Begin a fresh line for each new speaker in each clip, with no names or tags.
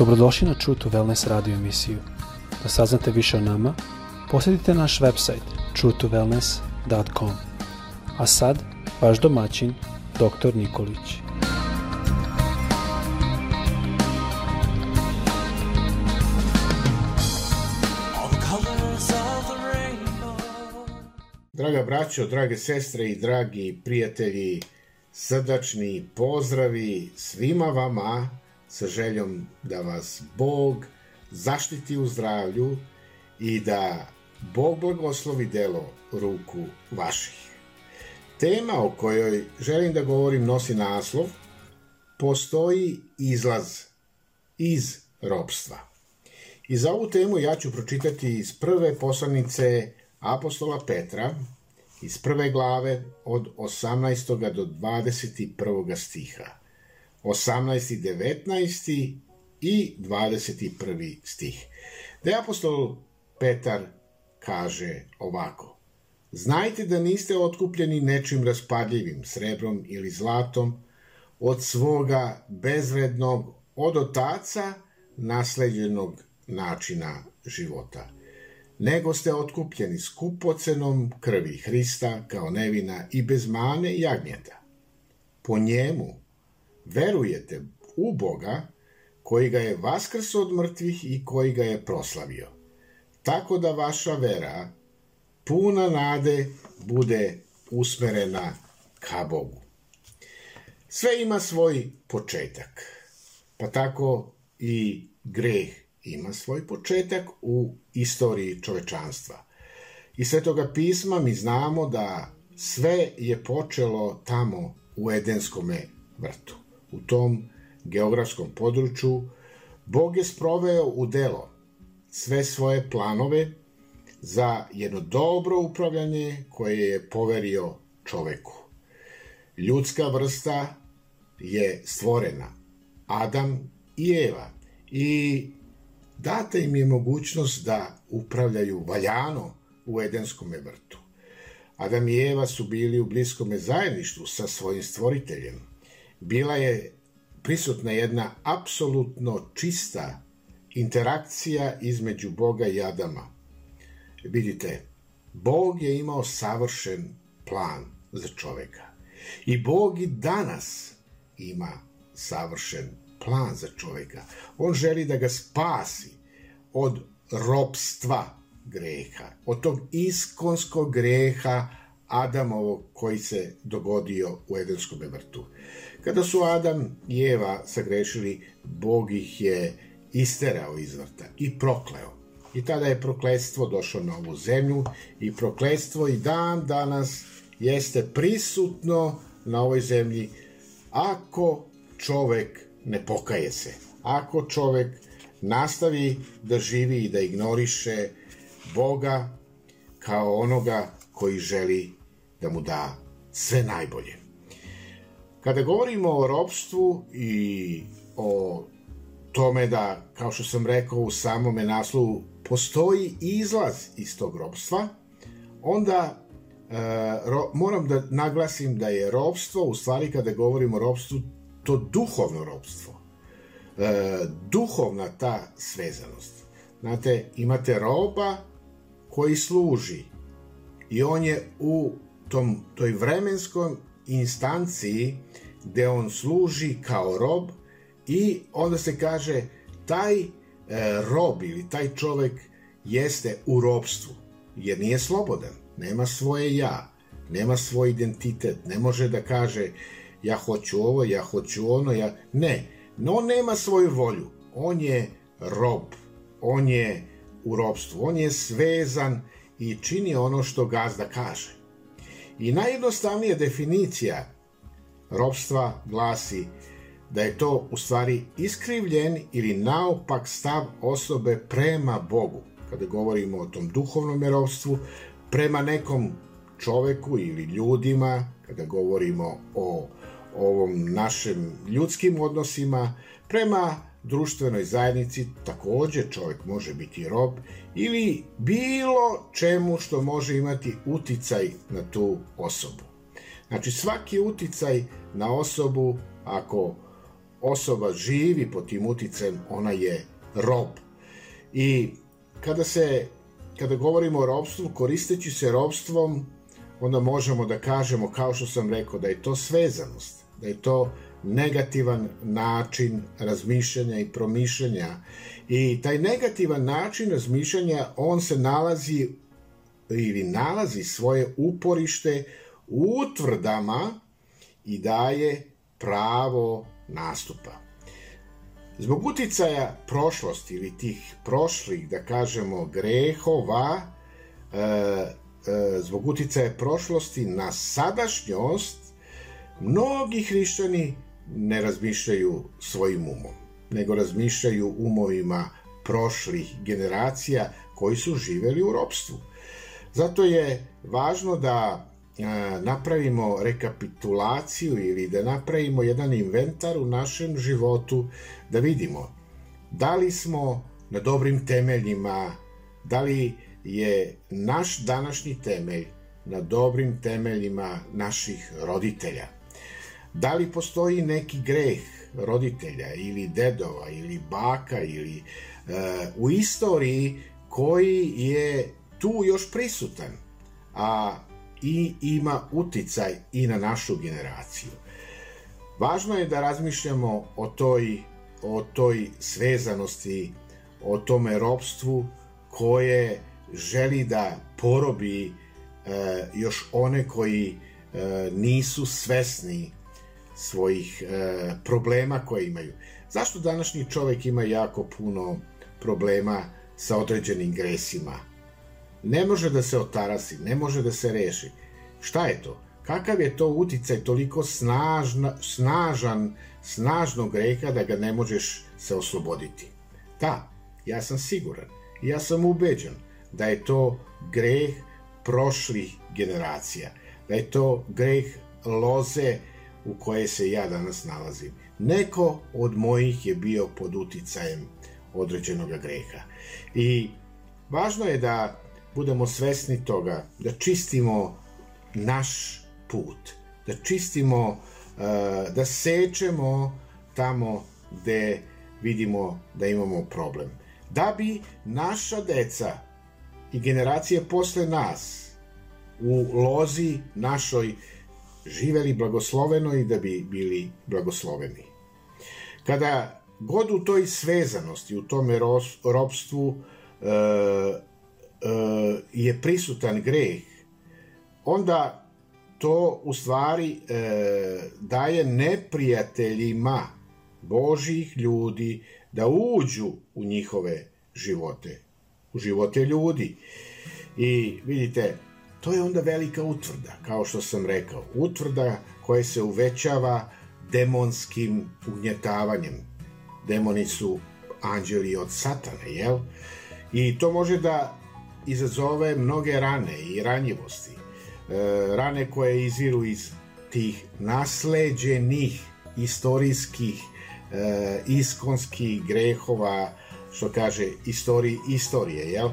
Dobrodošli na True to Wellness radio emisiju. Da saznate više o nama, posjetite naš website truetowellness.com. A sad, vaš domaćin, dr. Nikolić.
Draga braćo, drage sestre i dragi prijatelji, srdačni pozdravi svima vama sa željom da vas Bog zaštiti u zdravlju i da Bog blagoslovi delo ruku vaših. Tema o kojoj želim da govorim nosi naslov Postoji izlaz iz robstva. I za ovu temu ja ću pročitati iz prve poslanice apostola Petra, iz prve glave od 18. do 21. stiha. 18. 19. i 21. stih. Da apostol Petar kaže ovako. Znajte da niste otkupljeni nečim raspadljivim, srebrom ili zlatom, od svoga bezvrednog, od otaca nasleđenog načina života – nego ste otkupljeni skupocenom krvi Hrista kao nevina i bez mane jagnjeta. Po njemu verujete u Boga koji ga je vaskrso od mrtvih i koji ga je proslavio. Tako da vaša vera, puna nade, bude usmerena ka Bogu. Sve ima svoj početak, pa tako i greh ima svoj početak u istoriji čovečanstva. Iz Svetoga pisma mi znamo da sve je počelo tamo u Edenskome vrtu. U tom geografskom području Bog je sproveo u delo sve svoje planove za jedno dobro upravljanje koje je poverio čoveku. Ljudska vrsta je stvorena, Adam i Eva, i data im je mogućnost da upravljaju valjano u Edenskom vrtu. Adam i Eva su bili u bliskome zajedništvu sa svojim stvoriteljem. Bila je prisutna jedna apsolutno čista interakcija između Boga i Adama. Vidite, Bog je imao savršen plan za čoveka. I Bog i danas ima savršen plan za čoveka. On želi da ga spasi od ropstva greha, od tog iskonskog greha Adamovog koji se dogodio u Edenskom vrtu. Kada su Adam i Eva sagrešili, Bog ih je isterao iz vrta i prokleo. I tada je prokledstvo došlo na ovu zemlju i prokledstvo i dan danas jeste prisutno na ovoj zemlji ako čovek ne pokaje se. Ako čovek nastavi da živi i da ignoriše Boga kao onoga koji želi da mu da sve najbolje. Kada govorimo o robstvu i o tome da, kao što sam rekao u samome naslovu, postoji izlaz iz tog robstva, onda e, ro, moram da naglasim da je robstvo, u stvari kada govorimo o robstvu, to duhovno robstvo, e, duhovna ta svezanost. Znate, imate roba koji služi i on je u tom, toj vremenskoj instanciji gde on služi kao rob i onda se kaže taj e, rob ili taj čovek jeste u robstvu jer nije slobodan, nema svoje ja, nema svoj identitet, ne može da kaže ja hoću ovo, ja hoću ono, ja... Ne, no on nema svoju volju. On je rob, on je u robstvu, on je svezan i čini ono što gazda kaže. I najjednostavnija definicija robstva glasi da je to u stvari iskrivljen ili naopak stav osobe prema Bogu. Kada govorimo o tom duhovnom robstvu, prema nekom čoveku ili ljudima, kada govorimo o ovom našim ljudskim odnosima, prema društvenoj zajednici takođe čovjek može biti rob ili bilo čemu što može imati uticaj na tu osobu. Znači svaki uticaj na osobu ako osoba živi pod tim uticajem, ona je rob. I kada se kada govorimo o robstvu, koristeći se robstvom, onda možemo da kažemo, kao što sam rekao, da je to svezanost, da je to negativan način razmišljanja i promišljanja. I taj negativan način razmišljanja, on se nalazi ili nalazi svoje uporište u utvrdama i daje pravo nastupa. Zbog uticaja prošlosti ili tih prošlih, da kažemo, grehova, e, e, zbog uticaja prošlosti na sadašnjost, mnogi hrišćani ne razmišljaju svojim umom, nego razmišljaju umovima prošlih generacija koji su živeli u ropstvu. Zato je važno da napravimo rekapitulaciju ili da napravimo jedan inventar u našem životu, da vidimo da li smo na dobrim temeljima, da li je naš današnji temelj na dobrim temeljima naših roditelja. Da li postoji neki greh roditelja ili dedova ili baka ili uh, u istoriji koji je tu još prisutan, a i ima uticaj i na našu generaciju. Važno je da razmišljamo o toj, o toj svezanosti, o tome ropstvu koje želi da porobi e, još one koji e, nisu svesni svojih e, problema koje imaju. Zašto današnji čovek ima jako puno problema sa određenim gresima? ne može da se otarasi, ne može da se reši. Šta je to? Kakav je to uticaj toliko snažna, snažan, snažnog greha da ga ne možeš se osloboditi? Da, ja sam siguran, ja sam ubeđen da je to greh prošlih generacija, da je to greh loze u koje se ja danas nalazim. Neko od mojih je bio pod uticajem određenog greha. I važno je da budemo svesni toga, da čistimo naš put, da čistimo, uh, da sečemo tamo gde vidimo da imamo problem. Da bi naša deca i generacije posle nas u lozi našoj živeli blagosloveno i da bi bili blagosloveni. Kada god u toj svezanosti, u tome ropstvu, uh, E, je prisutan greh, onda to u stvari e, daje neprijateljima Božih ljudi da uđu u njihove živote, u živote ljudi. I vidite, to je onda velika utvrda, kao što sam rekao, utvrda koja se uvećava demonskim ugnjetavanjem. Demoni su anđeli od satane, jel? I to može da izazove mnoge rane i ranjivosti. E, rane koje izviru iz tih nasleđenih istorijskih e, iskonskih grehova, što kaže istoriji istorije, jel? E,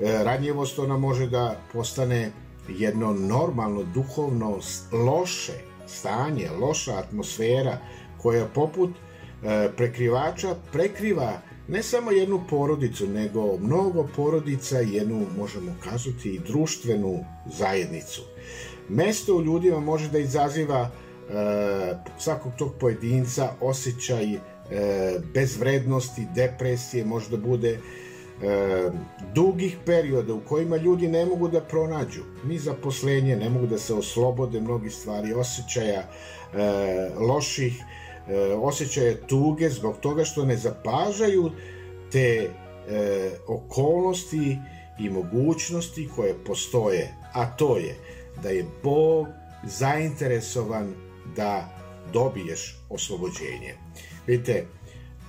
ranjivost ona može da postane jedno normalno duhovno loše stanje, loša atmosfera koja poput e, prekrivača prekriva ne samo jednu porodicu, nego mnogo porodica jednu, možemo kazati, i društvenu zajednicu. Mesto u ljudima može da izaziva e, svakog tog pojedinca osjećaj e, bezvrednosti, depresije, može da bude e, dugih perioda u kojima ljudi ne mogu da pronađu ni zaposlenje, ne mogu da se oslobode mnogi stvari, osjećaja e, loših e, osjećaje tuge zbog toga što ne zapažaju te e, okolnosti i mogućnosti koje postoje, a to je da je Bog zainteresovan da dobiješ oslobođenje. Vidite,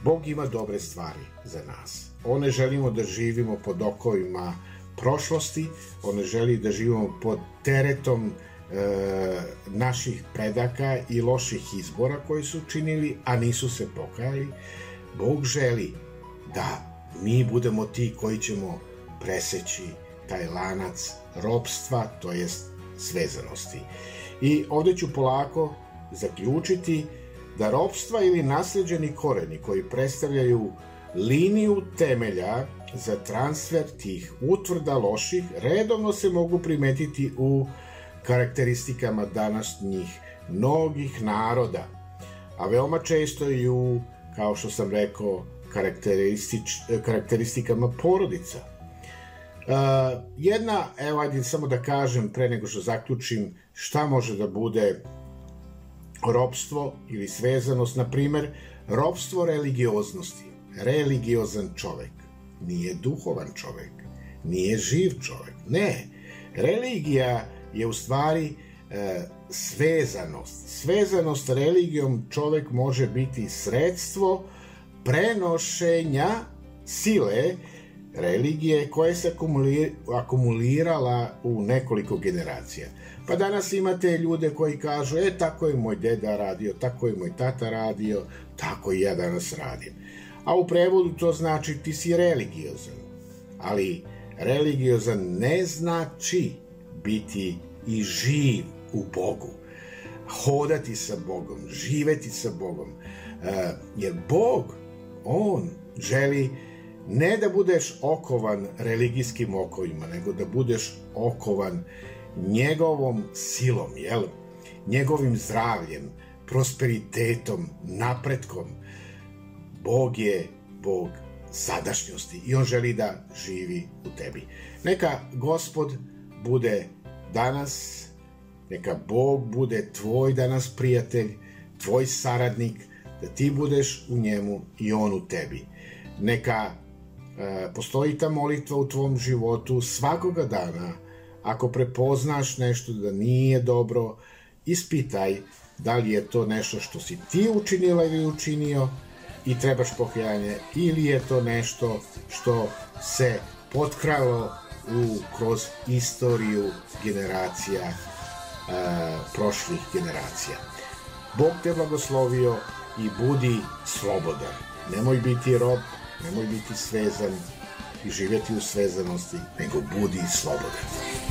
Bog ima dobre stvari za nas. On ne želimo da živimo pod okovima prošlosti, on ne želi da živimo pod teretom e, naših predaka i loših izbora koji su činili, a nisu se pokajali, Bog želi da mi budemo ti koji ćemo preseći taj lanac ropstva, to jest svezanosti. I ovde ću polako zaključiti da ropstva ili nasleđeni koreni koji predstavljaju liniju temelja za transfer tih utvrda loših redovno se mogu primetiti u karakteristikama današnjih mnogih naroda, a veoma često i u, kao što sam rekao, karakteristič, karakteristikama porodica. Uh, jedna, evo ajde samo da kažem pre nego što zaključim šta može da bude ropstvo ili svezanost, na primer, ropstvo religioznosti. Religiozan čovek nije duhovan čovek, nije živ čovek. Ne, religija je u stvari e, svezanost. Svezanost religijom čovek može biti sredstvo prenošenja sile religije koja se akumulirala u nekoliko generacija. Pa danas imate ljude koji kažu, e, tako je moj deda radio, tako je moj tata radio, tako i ja danas radim. A u prevodu to znači ti si religiozan. Ali religiozan ne znači biti i živ u Bogu. Hodati sa Bogom, živeti sa Bogom. E, jer Bog, On želi ne da budeš okovan religijskim okovima, nego da budeš okovan njegovom silom, jel? njegovim zdravljem, prosperitetom, napretkom. Bog je Bog sadašnjosti i on želi da živi u tebi. Neka gospod bude danas, neka Bog bude tvoj danas prijatelj, tvoj saradnik, da ti budeš u njemu i on u tebi. Neka e, postoji ta molitva u tvom životu svakoga dana, ako prepoznaš nešto da nije dobro, ispitaj da li je to nešto što si ti učinila ili učinio i trebaš pokajanje ili je to nešto što se potkralo u, kroz istoriju generacija e, prošlih generacija. Bog te blagoslovio i budi slobodan. Nemoj biti rob, nemoj biti svezan i živjeti u svezanosti, nego budi slobodan.